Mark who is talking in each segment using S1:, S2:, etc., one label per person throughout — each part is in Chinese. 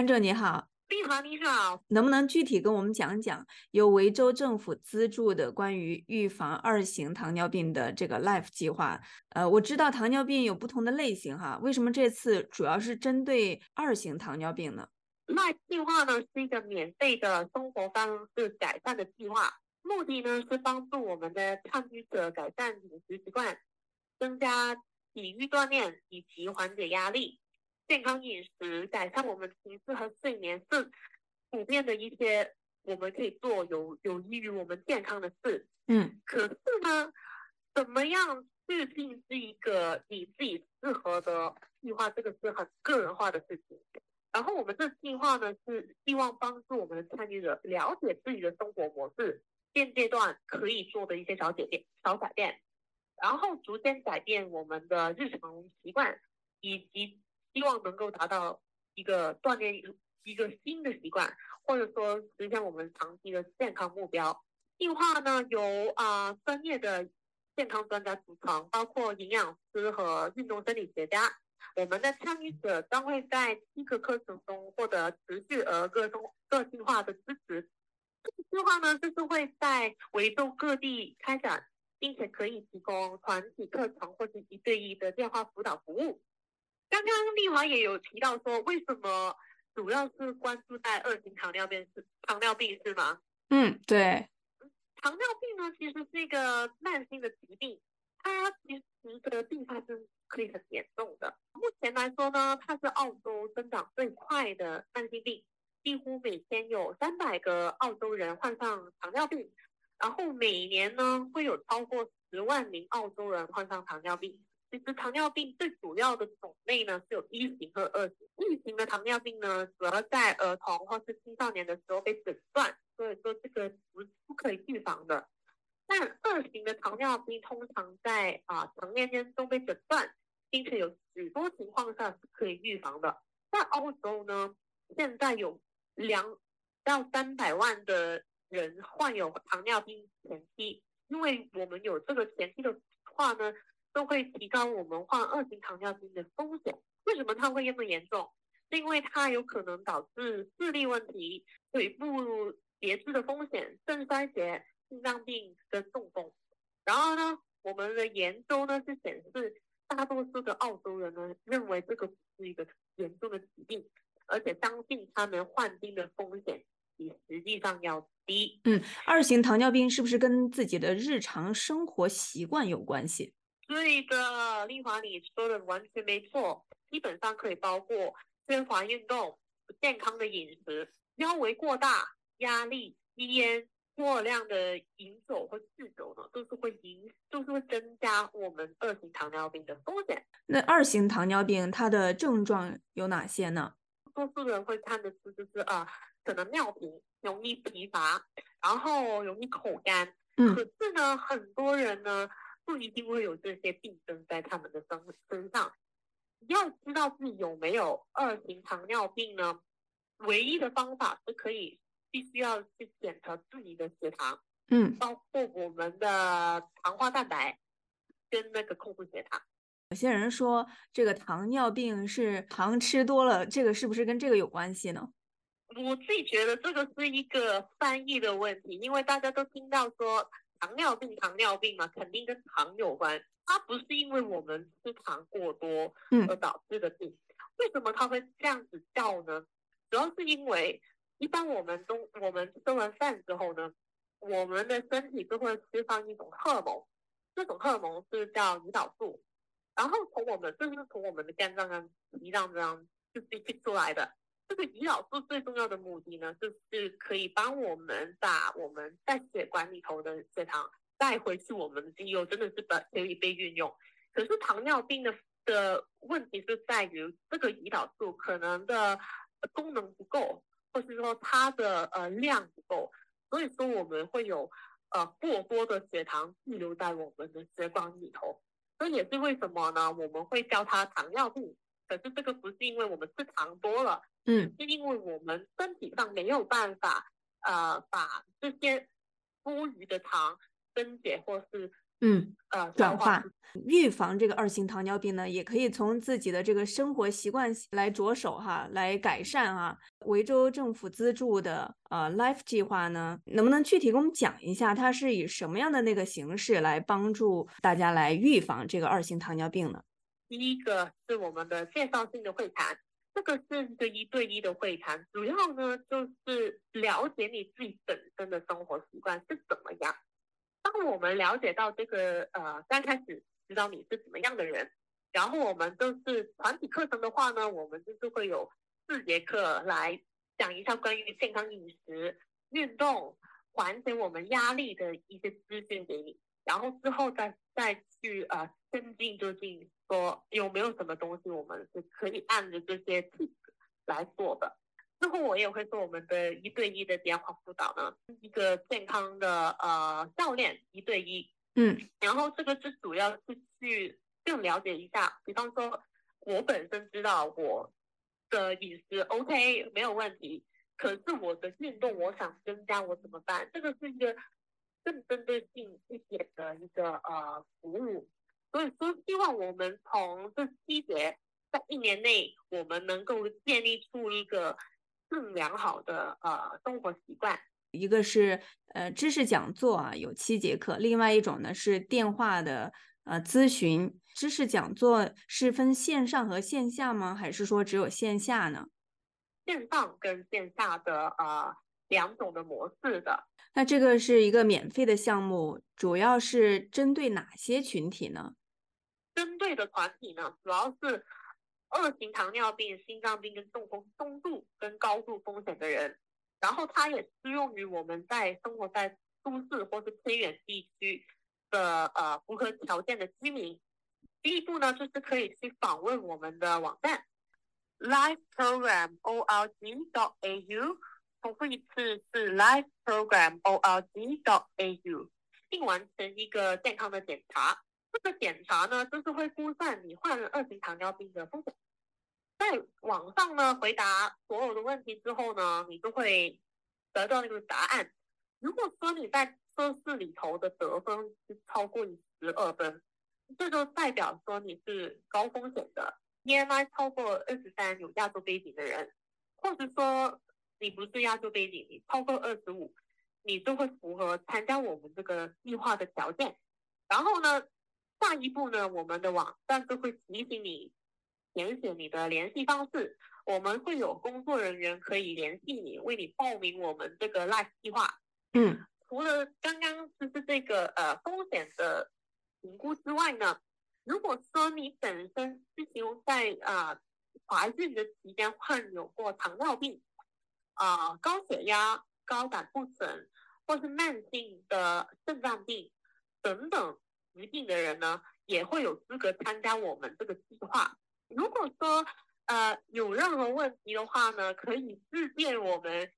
S1: 安哲你好，
S2: 丽华你好，
S1: 能不能具体跟我们讲讲由维州政府资助的关于预防二型糖尿病的这个 LIFE 计划？呃，我知道糖尿病有不同的类型哈，为什么这次主要是针对二型糖尿病呢
S2: ？LIFE 计划呢是一个免费的生活方式改善的计划，目的呢是帮助我们的参与者改善饮食习惯，增加体育锻炼以及缓解压力。健康饮食改善我们情绪和睡眠是普遍的一些我们可以做有有益于我们健康的事。
S1: 嗯，
S2: 可是呢，怎么样制定是一个你自己适合的计划，这个是很个人化的事情。然后我们这计划呢是希望帮助我们的参与者了解自己的生活模式，现阶段可以做的一些小改变、小改变，然后逐渐改变我们的日常习惯以及。希望能够达到一个锻炼一个新的习惯，或者说实现我们长期的健康目标。计划呢由啊专业的健康专家组成，包括营养师和运动生理学家。我们的参与者将会在七个课程中获得持续而个性个性化的支持。计划呢就是会在维州各地开展，并且可以提供团体课程或者一对一的电话辅导服务。刚刚丽华也有提到说，为什么主要是关注在二型糖尿病是糖尿病是吗？
S1: 嗯，对。
S2: 糖尿病呢，其实是一个慢性的疾病，它其实的并发症可以很严重的。目前来说呢，它是澳洲增长最快的慢性病，几乎每天有三百个澳洲人患上糖尿病，然后每年呢会有超过十万名澳洲人患上糖尿病。其实糖尿病最主要的种类呢是有一型和二型。一型的糖尿病呢，主要在儿童或是青少年的时候被诊断，所以说这个不不可以预防的。但二型的糖尿病通常在啊成年人中被诊断，并且有许多情况下是可以预防的。在欧洲呢，现在有两到三百万的人患有糖尿病前期，因为我们有这个前期的话呢。都会提高我们患二型糖尿病的风险。为什么它会那么严重？是因为它有可能导致视力问题、腿部截肢的风险、肾衰竭、心脏病跟中风。然后呢，我们的研究呢是显示，大多数的澳洲人呢认为这个是一个严重的疾病，而且相信他们患病的风险比实际上要低。
S1: 嗯，二型糖尿病是不是跟自己的日常生活习惯有关系？
S2: 对的，丽华，你说的完全没错。基本上可以包括缺乏运动、不健康的饮食、腰围过大、压力、吸烟、过量的饮酒或酗酒呢，都是会影，都是会增加我们二型糖尿病的风险。
S1: 那二型糖尿病它的症状有哪些呢？
S2: 多数人会看的是就是啊，可能尿频、容易疲乏，然后容易口干。
S1: 嗯。
S2: 可是呢，很多人呢。不一定会有这些病症在他们的身身上。要知道自己有没有二型糖尿病呢？唯一的方法是可以必须要去检查自己的血糖，
S1: 嗯，
S2: 包括我们的糖化蛋白跟那个控制血糖。
S1: 有些人说这个糖尿病是糖吃多了，这个是不是跟这个有关系呢？
S2: 我自己觉得这个是一个翻译的问题，因为大家都听到说。糖尿病，糖尿病嘛，肯定跟糖有关。它不是因为我们吃糖过多而导致的病。为什么它会这样子叫呢？主要是因为一般我们都我们吃完饭之后呢，我们的身体就会释放一种荷尔蒙，这种荷尔蒙是叫胰岛素。然后从我们就是从我们的肝脏上胰脏这样就被析出来的。这个胰岛素最重要的目的呢，就是可以帮我们把我们在血管里头的血糖带回去我们的肌肉，真的是把可以被运用。可是糖尿病的的问题是在于这个胰岛素可能的功能不够，或是说它的呃量不够，所以说我们会有呃过多的血糖滞留在我们的血管里头。这也是为什么呢？我们会叫它糖尿病。可是这个不是因为我们吃糖多了。
S1: 嗯，
S2: 是因为我们身体上没有办法，呃，把这些多余的糖分解或是
S1: 嗯，
S2: 呃，
S1: 转化预防这个二型糖尿病呢，也可以从自己的这个生活习惯来着手哈，来改善啊。维州政府资助的呃 Life 计划呢，能不能具体给我们讲一下，它是以什么样的那个形式来帮助大家来预防这个二型糖尿病呢？
S2: 第一个是我们的介绍性的会谈，这个是一个一对一的会谈，主要呢就是了解你自己本身的生活习惯是怎么样。当我们了解到这个呃，刚开始知道你是怎么样的人，然后我们就是团体课程的话呢，我们就是会有四节课来讲一下关于健康饮食、运动、缓解我们压力的一些资讯给你，然后之后再再去呃跟进究竟说有没有什么东西我们是可以按着这些 tips 来做的。之后我也会做我们的一对一的电话辅导呢，一个健康的呃教练一对一，
S1: 嗯，
S2: 然后这个是主要是去更了解一下，比方说我本身知道我的饮食 OK 没有问题，可是我的运动我想增加我怎么办？这个是一个更针对性一点的一个呃服务，所以说希望我们从这七节在一年内我们能够建立出一个。更良好的呃生活习惯，
S1: 一个是呃知识讲座啊，有七节课；另外一种呢是电话的呃咨询。知识讲座是分线上和线下吗？还是说只有线下呢？
S2: 线上跟线下的呃两种的模式的。
S1: 那这个是一个免费的项目，主要是针对哪些群体呢？
S2: 针对的团体呢，主要是。二型糖尿病、心脏病跟中风中度跟高度风险的人，然后它也适用于我们在生活在都市或是偏远地区的呃符合条件的居民。第一步呢，就是可以去访问我们的网站 lifeprogram.org.au，重复一次是 lifeprogram.org.au，并完成一个健康的检查。这个检查呢，就是会估算你患了二型糖尿病的风险。在网上呢，回答所有的问题之后呢，你就会得到那个答案。如果说你在测试里头的得分是超过十二分，这就代表说你是高风险的，BMI 超过二十三，有亚洲背景的人，或者说你不是亚洲背景，你超过二十五，你就会符合参加我们这个计划的条件。然后呢？下一步呢，我们的网站就会提醒你填写你的联系方式，我们会有工作人员可以联系你，为你报名我们这个 Life 计划。
S1: 嗯，
S2: 除了刚刚就是这个呃风险的评估之外呢，如果说你本身是行在啊怀孕的期间患有过糖尿病啊高血压、高胆固醇，或是慢性的肾脏病等等。疾病的人呢，也会有资格参加我们这个计划。如果说呃有任何问题的话呢，可以致电我们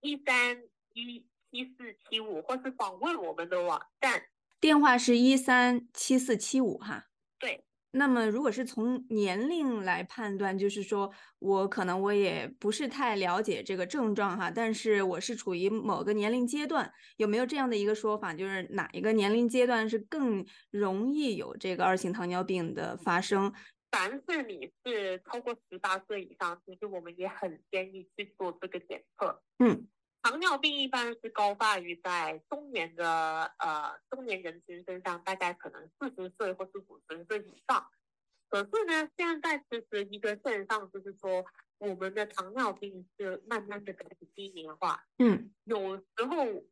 S2: 一三一七四七五，或是访问我们的网站，
S1: 电话是一三七四七五哈。
S2: 对。
S1: 那么，如果是从年龄来判断，就是说我可能我也不是太了解这个症状哈，但是我是处于某个年龄阶段，有没有这样的一个说法，就是哪一个年龄阶段是更容易有这个二型糖尿病的发生？
S2: 凡是你是超过十八岁以上，其实我们也很建议去做这个检测。
S1: 嗯，
S2: 糖尿病一般是高发于在中年的呃中年人群身上，大概可能四十岁或是五十岁以上。可是呢，现在其实一个现象就是说，我们的糖尿病是慢慢的开始低龄化。
S1: 嗯，
S2: 有时候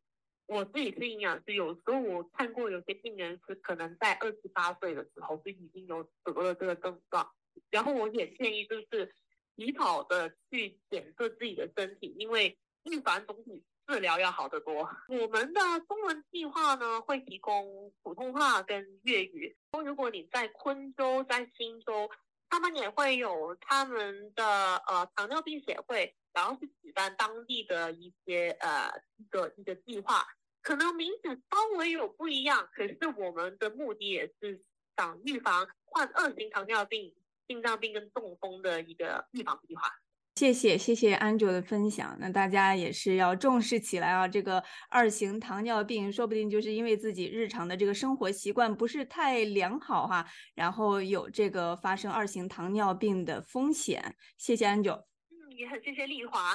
S2: 我自己是营养师，有时候我看过有些病人是可能在二十八岁的时候就已经有得了这个症状。然后我也建议就是及早的去检测自己的身体，因为预防总比治疗要好得多。我们的中文计划呢，会提供普通话跟粤语。如果你在昆州、在新州，他们也会有他们的呃糖尿病协会，然后去举办当地的一些呃一个一个计划。可能名字稍微有不一样，可是我们的目的也是想预防患二型糖尿病、心脏病跟中风的一个预防计划。
S1: 谢谢谢谢安卓的分享，那大家也是要重视起来啊！这个二型糖尿病，说不定就是因为自己日常的这个生活习惯不是太良好哈，然后有这个发生二型糖尿病的风险。谢谢安卓，
S2: 嗯，也很谢谢丽华。